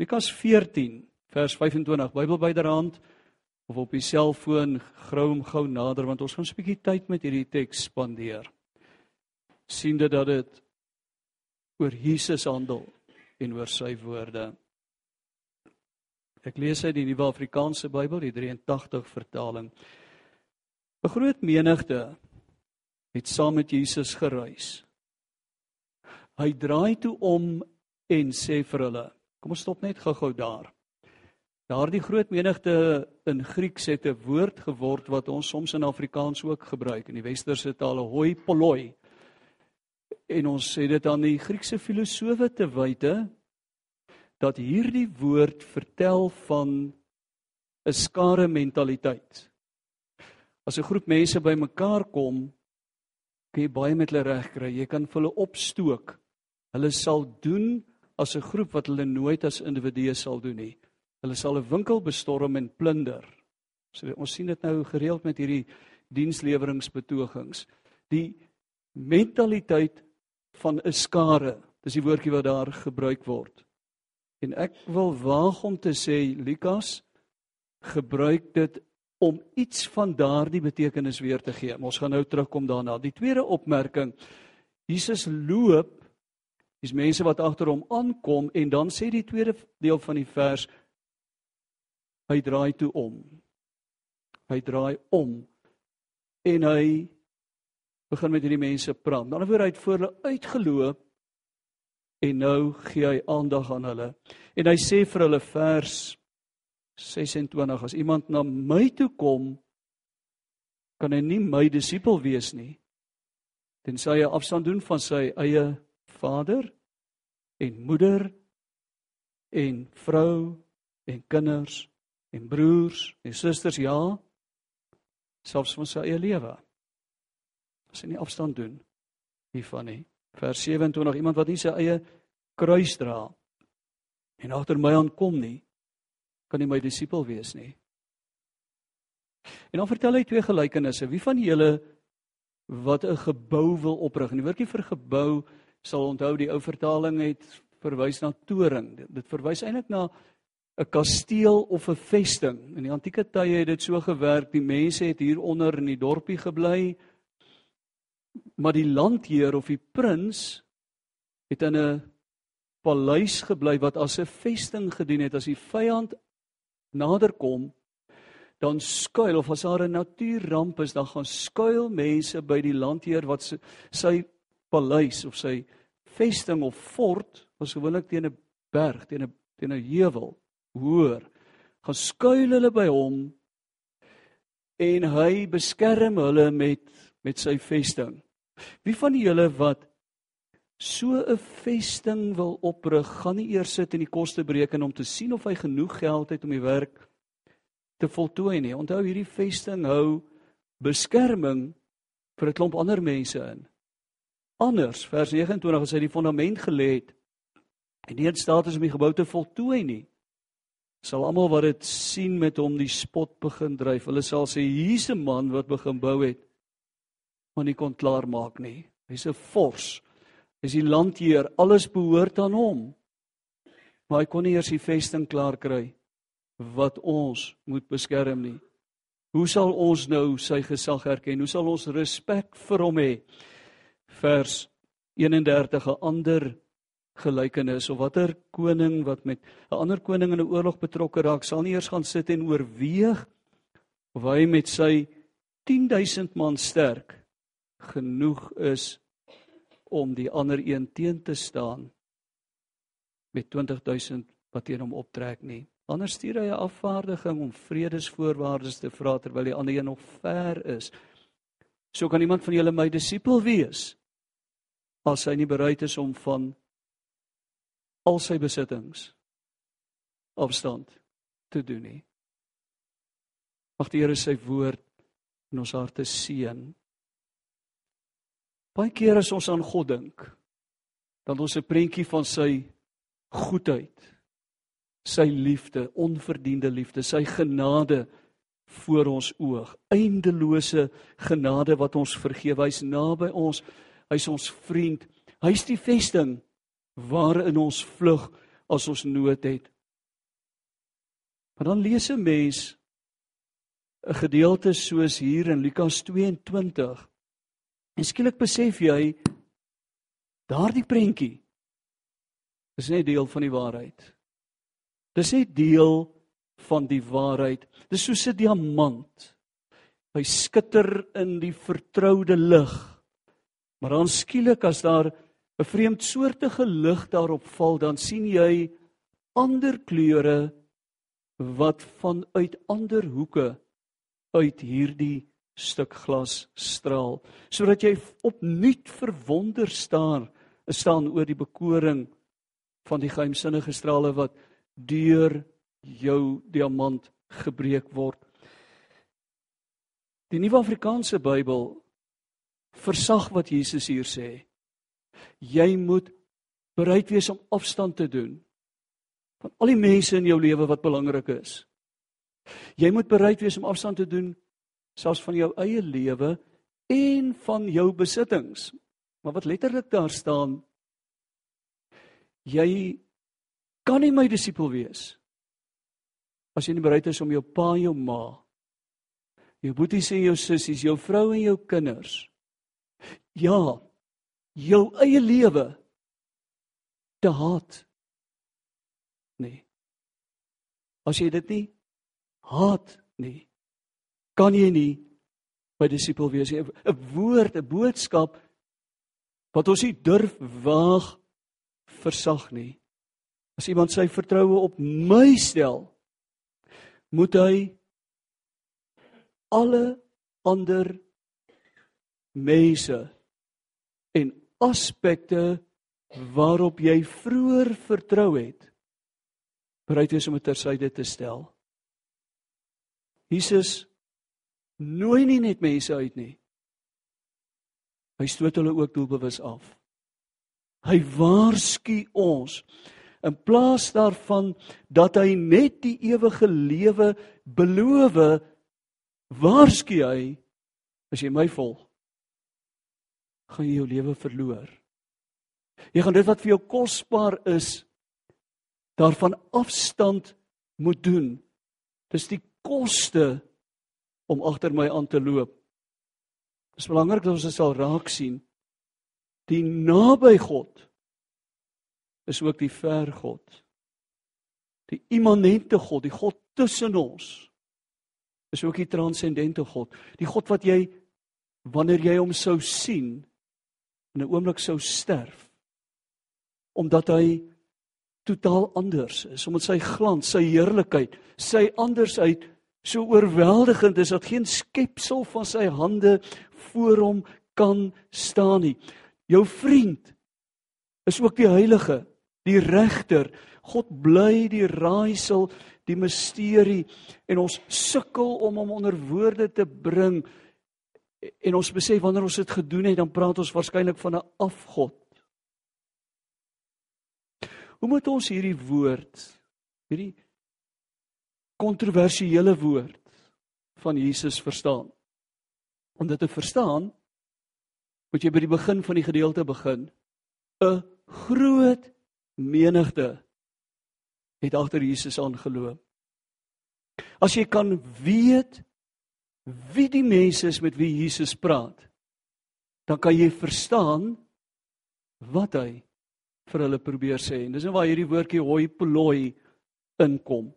Lukas 14 vers 25 Bybel byderhand of op die selfoon grou hom gou nader want ons gaan 'n bietjie tyd met hierdie teks spandeer. sien dit dat dit oor Jesus handel en oor sy woorde. Ek lees uit die Nuwe Afrikaanse Bybel, die 83 vertaling. 'n Groot menigte het saam met Jesus gereis. Hy draai toe om en sê vir hulle: Kom ons stop net gou-gou daar. Daardie groot menigte in Grieks het 'n woord geword wat ons soms in Afrikaans ook gebruik in die westerse tale hoi polloi. En ons sê dit aan die Griekse filosowe te wyte dat hierdie woord vertel van 'n skare mentaliteit. As 'n groep mense bymekaar kom, kan jy baie met hulle reg kry. Jy kan hulle opstook. Hulle sal doen as 'n groep wat hulle nooit as individue sal doen nie. Hulle sal 'n winkel bestorm en plunder. So ons sien dit nou gereeld met hierdie diensleweringsbetogings. Die mentaliteit van 'n skare, dis die woordjie wat daar gebruik word. En ek wil waag om te sê Lukas gebruik dit om iets van daardie betekenis weer te gee. Ons gaan nou terugkom daarna. Die tweede opmerking. Jesus loop. Dis mense wat agter hom aankom en dan sê die tweede deel van die vers Hy draai toe om. Hy draai om en hy begin met hierdie mense praat. Dan word hy voor hulle uitgeloop en nou gee hy aandag aan hulle. En hy sê vir hulle vers 26 as iemand na my toe kom kan hy nie my disipel wees nie tensy hy afstand doen van sy eie vader en moeder en vrou en kinders en broers en susters ja selfs van sy eie lewe. As hy nie afstand doen hiervan nie. Vers 27 iemand wat nie sy eie kruis dra en agter my aankom nie kan nie my disipel wees nie. En dan vertel hy twee gelykenisse. Wie van julle wat 'n gebou wil oprig? En die woordjie vir gebou sal onthou die ou vertaling het verwys na toring dit, dit verwys eintlik na 'n kasteel of 'n vesting. In die antieke tye het dit so gewerk. Die mense het hier onder in die dorpie gebly. Maar die landheer of die prins het in 'n paleis gebly wat as 'n vesting gedien het as die vyand naderkom dan skuil of as daar 'n natuurramp is dan gaan skuil mense by die landheer wat sy paleis of sy vesting of fort was gewoonlik teen 'n berg teen 'n teen 'n heuwel hoor, gaan skuil hulle by hom en hy beskerm hulle met met sy vesting. Wie van julle wat so 'n vesting wil oprig, gaan nie eers sit en die koste bereken om te sien of hy genoeg geld het om die werk te voltooi nie. Onthou hierdie vesting hou beskerming vir 'n klomp ander mense in. Anders, vers 29 as hy die fondament gelê het en nie in staat is om die gebou te voltooi nie, sal almal wat dit sien met hom die spot begin dryf. Hulle sal sê hier's 'n man wat begin bou het, maar nie kon klaar maak nie. Hy's 'n vors. Hy's die landheer, alles behoort aan hom. Maar hy kon nie eers die vesting klaar kry wat ons moet beskerm nie. Hoe sal ons nou sy gesag erken? Hoe sal ons respek vir hom hê? Vers 31 'n ander gelykenis of watter koning wat met 'n ander koning in 'n oorlog betrokke raak, sal nie eers gaan sit en oorweeg of hy met sy 10000 man sterk genoeg is om die ander een teen te staan met 20000 wat teen hom optrek nie. Anders stuur hy 'n afvaardiging om vredesvoorwaardes te vra terwyl die ander een nog ver is. So kan iemand van julle my disipel wees as hy nie bereid is om van al sy besittings afstand te doen nie. Mag die Here sy woord in ons harte seën. Baie keer as ons aan God dink, dan ons 'n prentjie van sy goedheid, sy liefde, onverdiende liefde, sy genade voor ons oog, eindelose genade wat ons vergewe. Hy's naby ons. Hy's ons vriend. Hy's die vesting waarin ons vlug as ons nood het. Maar dan lees 'n mens 'n gedeelte soos hier in Lukas 22. En skielik besef jy daardie prentjie is net deel van die waarheid. Dis net deel van die waarheid. Dis soos 'n diamant. Hy skitter in die vertroude lig. Maar dan skielik as daar 'n vreemdsoortige lig daarop val, dan sien jy ander kleure wat vanuit ander hoeke uit hierdie stuk glas straal sodat jy opnuut verwonder staan staan oor die bekoring van die geheimsinnige strale wat deur jou diamant gebreek word. Die nuwe afrikaanse bybel versag wat Jesus hier sê jy moet bereid wees om afstand te doen van al die mense in jou lewe wat belangrik is. Jy moet bereid wees om afstand te doen selfs van jou eie lewe en van jou besittings. Maar wat letterlik daar staan jy kan nie my disipel wees as jy nie bereid is om jou pa en jou ma jou boeties en jou sissies, jou vrou en jou kinders ja, jou eie lewe te haat nie. As jy dit nie haat nie, kan jy nie by disipel wees nie. 'n Woord, 'n boodskap wat ons nie durf waag versag nie. As iemand sy vertroue op my stel, moet hy alle ander mense en aspekte waarop jy vroeër vertrou het bereid wees om dit tersyde te stel. Jesus nooi nie net mense uit nie. Hy stoot hulle ook doelbewus af. Hy waarsku ons in plaas daarvan dat hy net die ewige lewe beloof, waarsku hy as jy my volg, gaan jy jou lewe verloor. Jy gaan dit wat vir jou kosbaar is daarvan afstand moet doen. Dis die koste om agter my aan te loop. Dit is belangrik dat ons dit sal raak sien. Die naby God is ook die ver God. Die immanente God, die God tussen ons is ook die transcendente God. Die God wat jy wanneer jy hom sou sien in 'n oomblik sou sterf omdat hy totaal anders is omdat sy glans, sy heerlikheid, sy andersheid so oorweldigend is dat geen skepsel van sy hande voor hom kan staan nie. Jou vriend is ook die heilige, die regter. God bly die raaisel, die misterie en ons sukkel om hom onder woorde te bring. En ons besef wanneer ons dit gedoen het, dan praat ons waarskynlik van 'n afgod. Hoe moet ons hierdie woord, hierdie kontroversiële woord van Jesus verstaan? Om dit te verstaan, moet jy by die begin van die gedeelte begin. 'n Groot menigte het agter Jesus aangeloop. As jy kan weet wie die mense is met wie Jesus praat, dan kan jy verstaan wat hy vir hulle probeer sê. En dis nou waar hierdie woordjie hoi poloi inkom.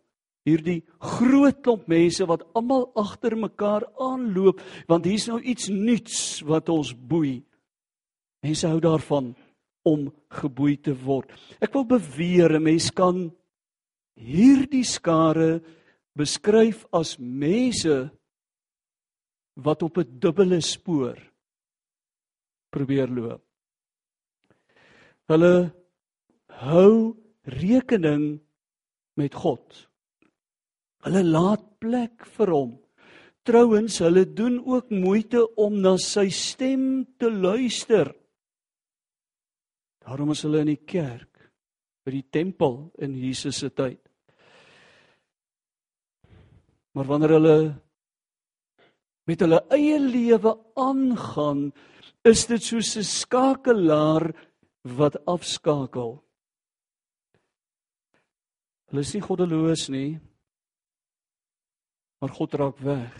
Hierdie groot klomp mense wat almal agter mekaar aanloop want hier's nou iets nuuts wat ons boei. Mense hou daarvan om geboei te word. Ek wil beweer 'n mens kan hierdie skare beskryf as mense wat op 'n dubbele spoor probeer loop. Hulle hou rekening met God. Hulle laat plek vir hom. Trouwens, hulle doen ook moeite om na sy stem te luister. Daarom is hulle in die kerk, by die tempel in Jesus se tyd. Maar wanneer hulle met hulle eie lewe aangaan, is dit soos 'n skakelaar wat afskakel. Hulle is nie goddeloos nie. Maar God raak weg.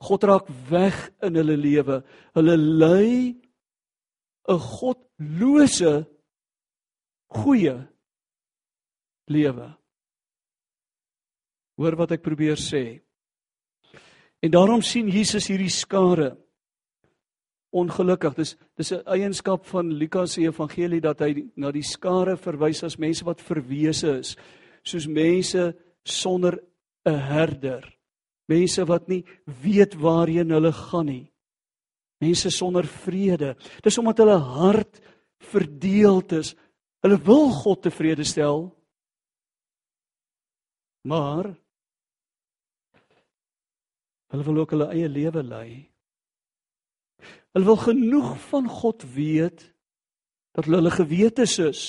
God raak weg in hulle lewe. Hulle lei 'n godlose goeie lewe. Hoor wat ek probeer sê. En daarom sien Jesus hierdie skare ongelukkig. Dis dis 'n eienskap van Lukas se evangelie dat hy na die skare verwys as mense wat verwese is, soos mense sonder 'n herder. Mense wat nie weet waarheen hulle gaan nie. Mense sonder vrede. Dis omdat hulle hart verdeeld is. Hulle wil God tevrede stel. Maar hulle wil ook hulle eie lewe lei. Hulle wil genoeg van God weet dat hulle gewetes is.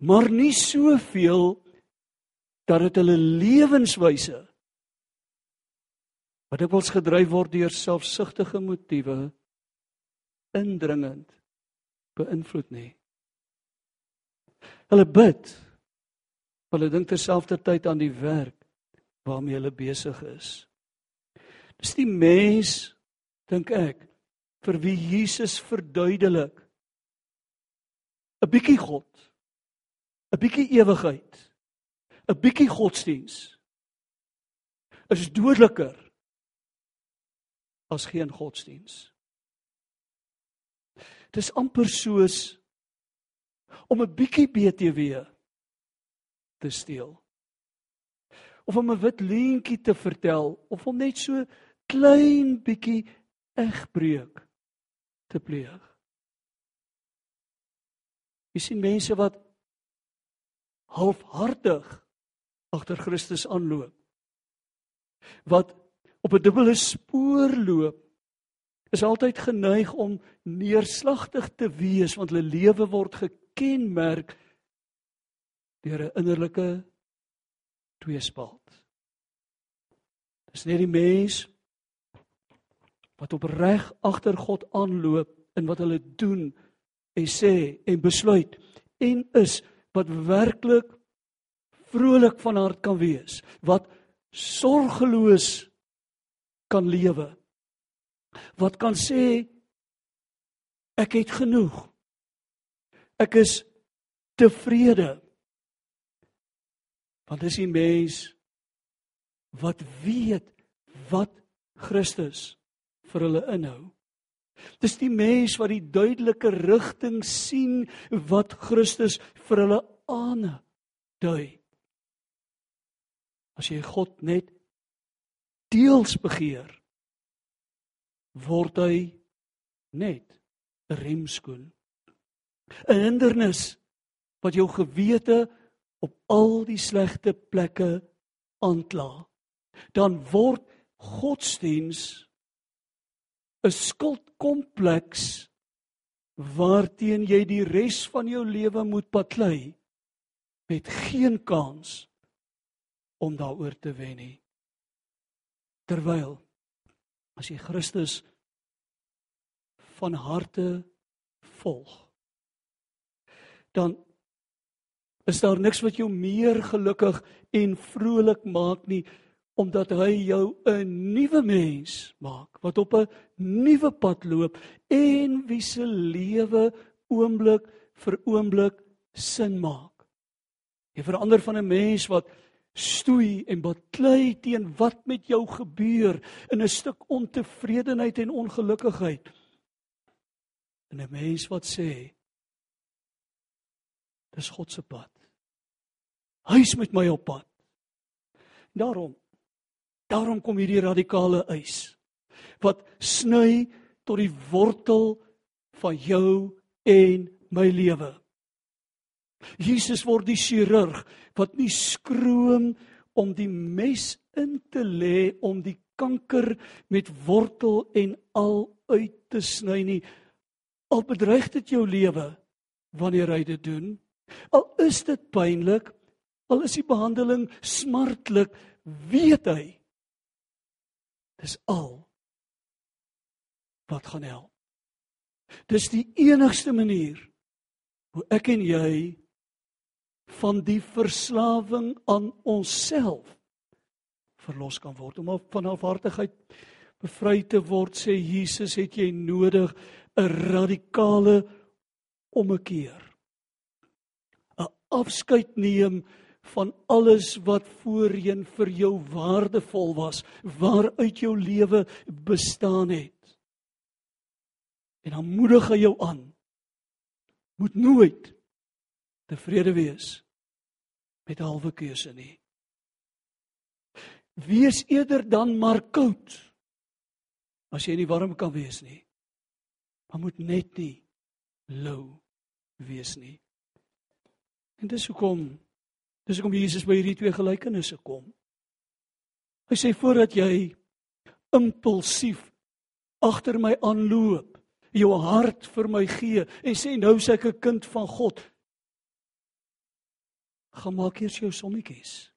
Maar nie soveel dat dit hulle lewenswyse wat ek wels gedryf word deur selfsugtige motiewe indringend beïnvloed nie. Hulle bid. Hulle dink terselfdertyd aan die werk waarmee hulle besig is. Dis die mens dink ek vir wie Jesus verduidelik 'n bietjie God 'n bietjie ewigheid 'n bietjie godsdiens is dodeliker as geen godsdiens dis amper soos om 'n bietjie BTW te steel of om 'n wit leentjie te vertel of om net so klein bietjie egbreuk te pleeg. Jy sien mense wat halfhartig agter Christus aanloop. Wat op 'n dubbele spoor loop is altyd geneig om neerslagtig te wees want hulle lewe word gekenmerk deur 'n innerlike tweespalt. Dis net die mens wat opreg agter God aanloop in wat hulle doen en sê en besluit en is wat werklik vrolik van hart kan wees wat sorgeloos kan lewe wat kan sê ek het genoeg ek is tevrede want dis 'n mens wat weet wat Christus vir hulle inhou. Dis die mens wat die duidelike rigting sien wat Christus vir hulle aandui. As jy God net deels begeer, word hy net 'n remskoen. 'n Hindernis wat jou gewete al die slegte plekke aankla. Dan word godsdiens 'n skuldkompleks waarteen jy die res van jou lewe moet paklei met geen kans om daaroor te wen nie. Terwyl as jy Christus van harte volg, dan is daar niks wat jou meer gelukkig en vrolik maak nie omdat hy jou 'n nuwe mens maak wat op 'n nuwe pad loop en wie se lewe oomblik vir oomblik sin maak. Jy verander van 'n mens wat stoei en baklei teen wat met jou gebeur in 'n stuk ontevredenheid en ongelukkigheid. En 'n mens wat sê dis God se pad. Hy's met my op pad. Daarom Daarom kom hierdie radikale eis wat sny tot die wortel van jou en my lewe. Jesus word die chirurg wat nie skroom om die mes in te lê om die kanker met wortel en al uit te sny nie. Al bedreig dit jou lewe wanneer hy dit doen. Al is dit pynlik, al is die behandeling smartlik, weet hy Dis al wat gaan help. Dis die enigste manier hoe ek en jy van die verslawing aan onsself verlos kan word. Om van afhartigheid bevry te word, sê Jesus, het jy nodig 'n radikale ommekeer. 'n Afskeid neem van alles wat voorheen vir jou waardevol was, waaruit jou lewe bestaan het. En dan moedig hy jou aan. Moet nooit tevrede wees met halwe keuse nie. Wees eerder dan maar koud as jy nie warm kan wees nie. Maar moet net nie lou wees nie. En dis hoekom dis hoekom Jesus by hierdie twee gelykenisse kom. Hy sê voordat jy impulsief agter my aanloop, jou hart vir my gee en sê nou sê ek 'n kind van God, gaan maak eers jou sommetjies.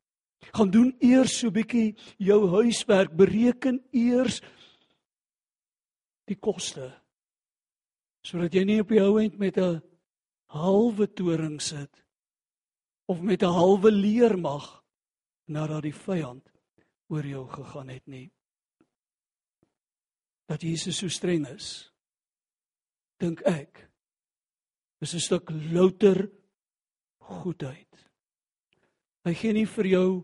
Gaan doen eers so 'n bietjie jou huiswerk, bereken eers die koste sodat jy nie op die ou end met 'n halwe toring sit of met 'n halwe leer mag nadat die vyand oor jou gegaan het nie. Dat Jesus so streng is, dink ek, is 'n stuk louter goedheid. Hy gee nie vir jou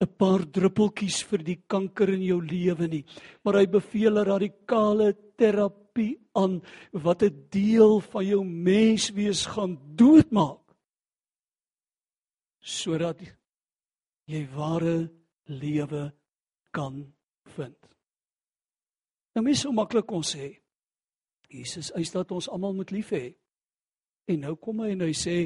'n paar druppeltjies vir die kanker in jou lewe nie, maar hy beveel 'n radikale terapie aan wat 'n deel van jou menswees gaan doodmaak sodat jy ware lewe kan vind. Nou mens so maklik kon sê Jesus eis dat ons almal moet lief hê. En nou kom hy en hy sê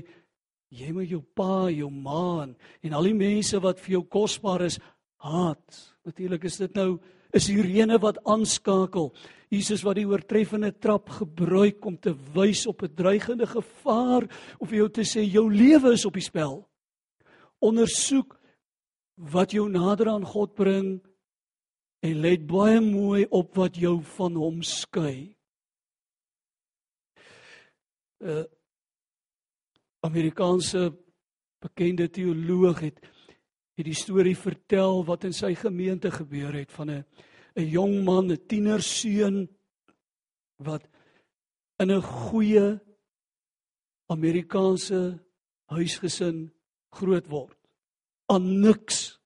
jy moet jou pa, jou ma en al die mense wat vir jou kosbaar is haat. Natuurlik is dit nou is die rene wat aanskakel. Jesus wat die oortreffende trap gebruik om te wys op 'n dreigende gevaar of vir jou te sê jou lewe is op die spel. Ondersoek wat jou nader aan God bring en let baie mooi op wat jou van hom skei. Uh Amerikaanse bekende teoloog het het die storie vertel wat in sy gemeente gebeur het van 'n 'n jong man, 'n tienerseun wat in 'n goeie Amerikaanse huisgesin groot word. Aan niks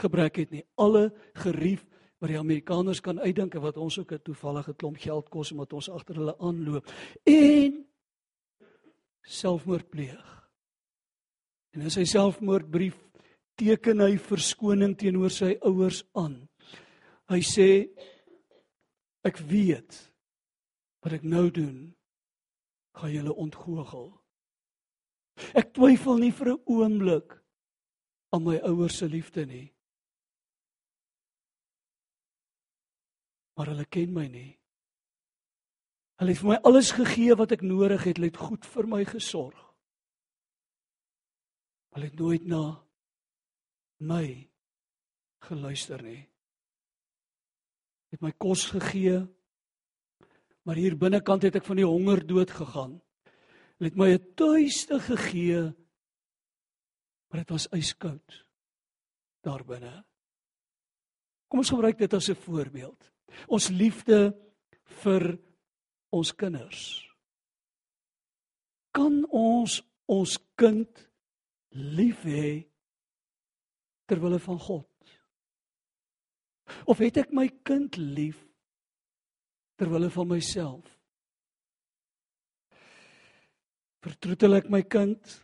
gebrek het nie. Alle gerief wat die Amerikaners kan uitdink en wat ons ook 'n toevallige klomp geld kos omdat ons agter hulle aanloop. En selfmoord pleeg. En in sy selfmoordbrief teken hy verskoning teenoor sy ouers aan. Hy sê ek weet wat ek nou doen gaan julle ontgoochel. Ek twyfel nie vir 'n oomblik aan my ouers se liefde nie. Maar hulle ken my nie. Hulle het vir my alles gegee wat ek nodig het. Hulle het goed vir my gesorg. Hulle het nooit na my geluister nie. Het my kos gegee. Maar hier binnekant het ek van die honger dood gegaan. Hulle het my 'n tuiste gegee. Maar dit was yskoud daar binne. Kom ons gebruik dit as 'n voorbeeld. Ons liefde vir ons kinders. Kan ons ons kind lief hê ter wille van God? Of het ek my kind lief ter wille van myself? Vertroetel ek my kind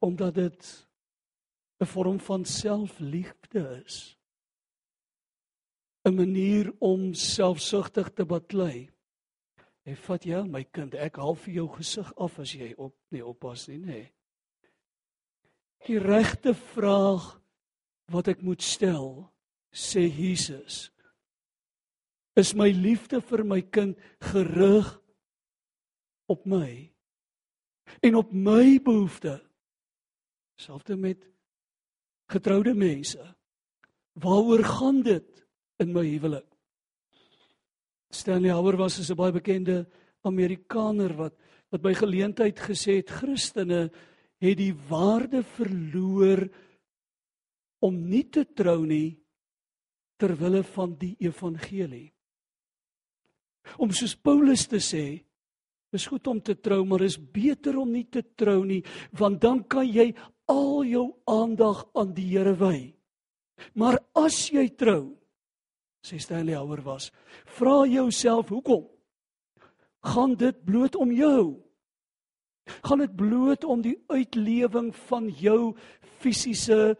omdat dit 'n vorm van selfliefde is? 'n manier om selfsugtig te baklei? Hy vat jou, my kind, ek haal vir jou gesig af as jy op nie oppas nie, nê. Die regte vraag wat ek moet stel, sê Jesus, is my liefde vir my kind gerig op my en op my behoeftes. Selfs met getroude mense. Waaroor gaan dit in my huwelik? Stanley Hauer was 'n baie bekende Amerikaner wat wat by geleentheid gesê het Christene het die waarde verloor om nie te trou nie ter wille van die evangelie. Om soos Paulus te sê, is goed om te trou, maar is beter om nie te trou nie, want dan kan jy al jou aandag aan die Here wy. Maar as jy trou, sê Stanley Houer was, vra jouself hoekom? Gaan dit bloot om jou? Gaan dit bloot om die uitlewing van jou fisiese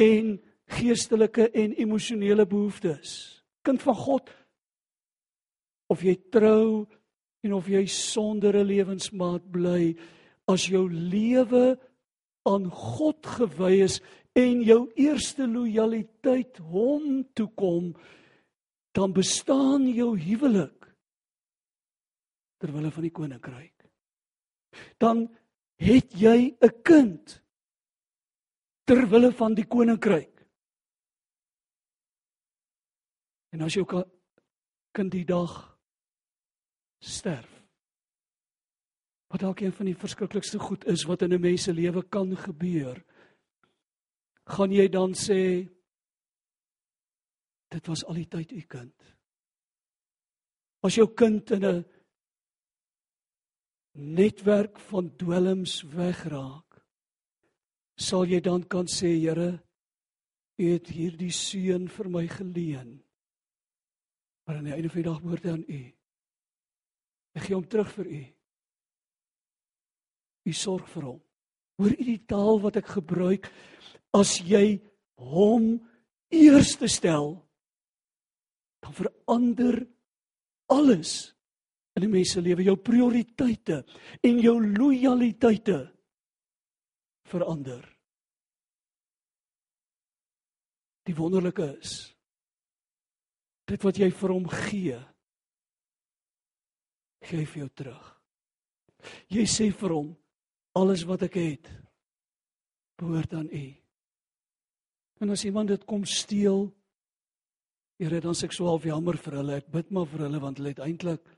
en geestelike en emosionele behoeftes? Kind van God, of jy trou en of jy sonder 'n lewensmaat bly, as jou lewe aan God gewy is en jou eerste lojaliteit hom toekom, dan bestaan jou huwelik ter wille van die koninkryk. Dan het jy 'n kind ter wille van die koninkryk. En as jou kind die dag sterf, wat dalk een van die verskriklikste goed is wat in 'n mens se lewe kan gebeur, gaan jy dan sê dit was al die tyd u kind. As jou kind in 'n netwerk van dwelms wegraak, sal jy dan kan sê Here, u het hierdie seun vir my geleen. Maar aan die einde van die dag behoort hy aan u. Ek gee hom terug vir u. U sorg vir hom. Hoor u die taal wat ek gebruik as jy hom eerste stel? dan verander alles in 'n mens se lewe, jou prioriteite en jou lojaliteite verander. Die wonderlike is dit wat jy vir hom gee, gee vir jou terug. Jy sê vir hom alles wat ek het behoort aan u. En as iemand dit kom steel, Here, dan seksuaal jammer vir hulle. Ek bid maar vir hulle want hulle het eintlik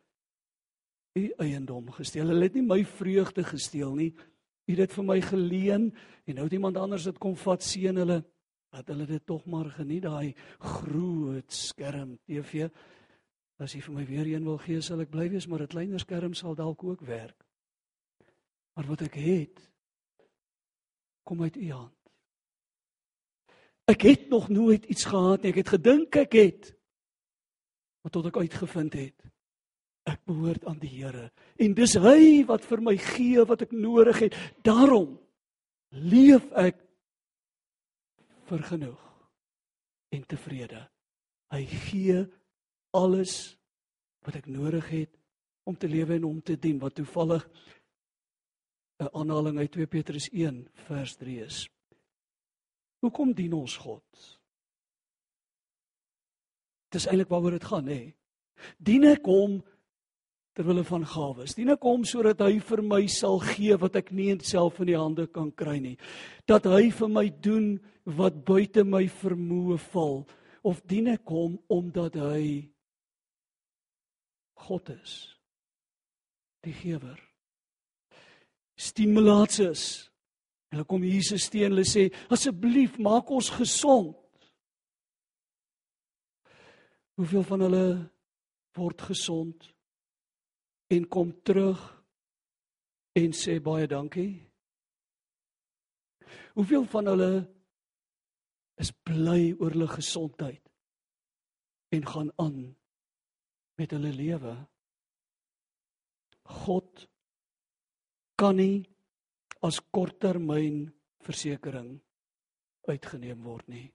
u eiendom gesteel. Hulle het nie my vreugde gesteel nie. U het dit vir my geleen en nou het iemand anders dit kom vat seën hulle dat hulle dit tog maar geniet daai groot skerm TV. As jy vir my weer een wil gee, sal ek bly wees, maar 'n kleiner skerm sal dalk ook werk. Maar wat ek het kom uit u hand. Ek het nog nooit iets gehad nie. Ek het gedink ek het. Maar tot ek uitgevind het ek behoort aan die Here en dis hy wat vir my gee wat ek nodig het. Daarom leef ek vergenoeg en tevrede. Hy gee alles wat ek nodig het om te lewe en om te dien wat toevallig 'n aanhaling uit 2 Petrus 1 vers 3 is. Hoekom dien ons God? Dis eintlik waaroor dit gaan, hè. Dien ek hom ter wille van gawes? Dien ek hom sodat hy vir my sal gee wat ek nie self in die hande kan kry nie? Dat hy vir my doen wat buite my vermoë val of dien ek hom omdat hy God is? Die gewer. Stimulatus Hulle kom Jesus teen, hulle sê asseblief maak ons gesond. Hoeveel van hulle word gesond en kom terug en sê baie dankie? Hoeveel van hulle is bly oor hulle gesondheid en gaan aan met hulle lewe? God kan nie as korttermyn versekering uitgeneem word nie.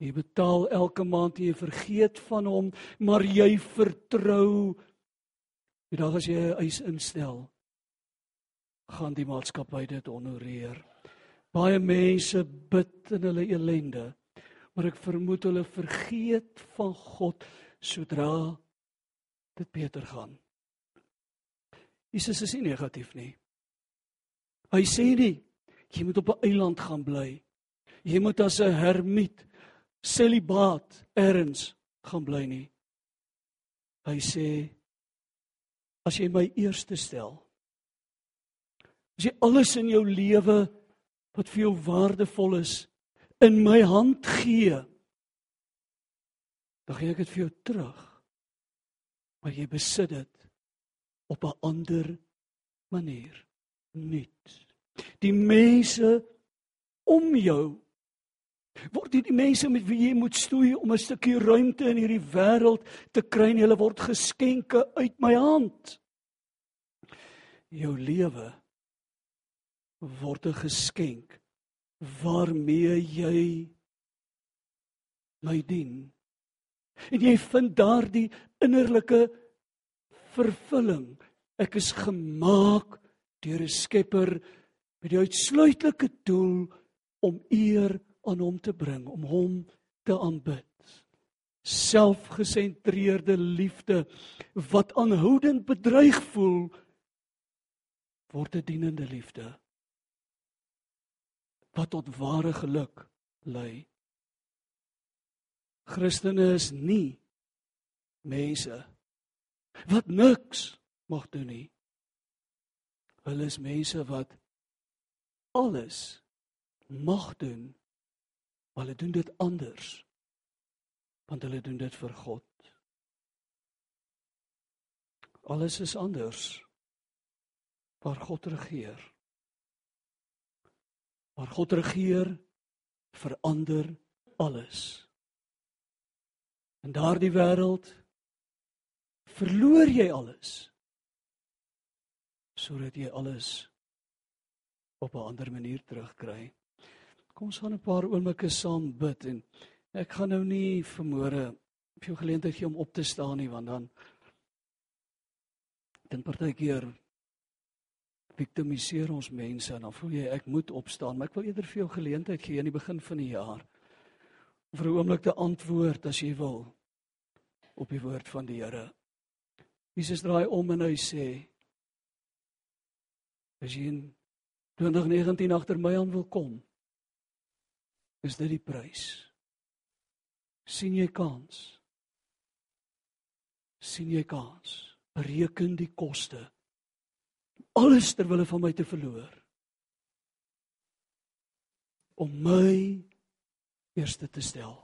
Jy betaal elke maand en jy vergeet van hom, maar jy vertrou. Die dag as jy 'n eis instel, gaan die maatskappy dit honoreer. Baie mense bid in hulle elende, maar ek vermoed hulle vergeet van God sodra dit beter gaan. Jesus is nie negatief nie. Hy sê nie jy moet op 'n eiland gaan bly. Jy moet as 'n hermiet celibaat erns gaan bly nie. Hy sê as jy my eerste stel As jy alles in jou lewe wat vir jou waardevol is in my hand gee, dan gee ek dit vir jou terug. Maar jy besit dit op 'n ander manier. Nuut. Die mense om jou word die mense met wie jy moet stoei om 'n stukkie ruimte in hierdie wêreld te kry, hulle word geskenke uit my hand. Jou lewe word 'n geskenk waarmee jy my dien. En jy vind daardie innerlike vervulling. Ek is gemaak deur 'n Skepper met die uitsluitlike doel om eer aan hom te bring, om hom te aanbid. Selfgesentreerde liefde wat aanhoudend bedreig voel word 'n dienende liefde wat tot ware geluk lei. Christene is nie mense wat niks mag doen nie. Hulle is mense wat alles mag doen. Maar hulle doen dit anders. Want hulle doen dit vir God. Alles is anders. Waar God regeer. Waar God regeer verander alles. In daardie wêreld verloor jy alles sodat jy alles op 'n ander manier terugkry. Kom ons gaan 'n paar oomblikke saam bid en ek gaan nou nie vermoere op jou geleentheid gee om op te staan nie want dan dan partykeer victimiseer ons mense en dan voel jy ek moet opstaan, maar ek wil eerder vir jou geleentheid gee aan die begin van die jaar vir 'n oomblik te antwoord as jy wil op die woord van die Here. Jesus draai om en hy sê As jy in 2019 agter my aan wil kom, is dit die prys. sien jy kans? sien jy kans? Bereken die koste. Alles ter wille van my te verloor. Om my eerste te stel.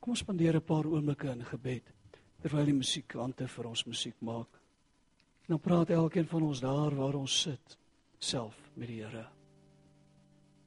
Kom ons spandeer 'n paar oomblikke in gebed terwyl die musiekante vir ons musiek maak. Dan praat elkeen van ons daar waar ons sit self met die Here.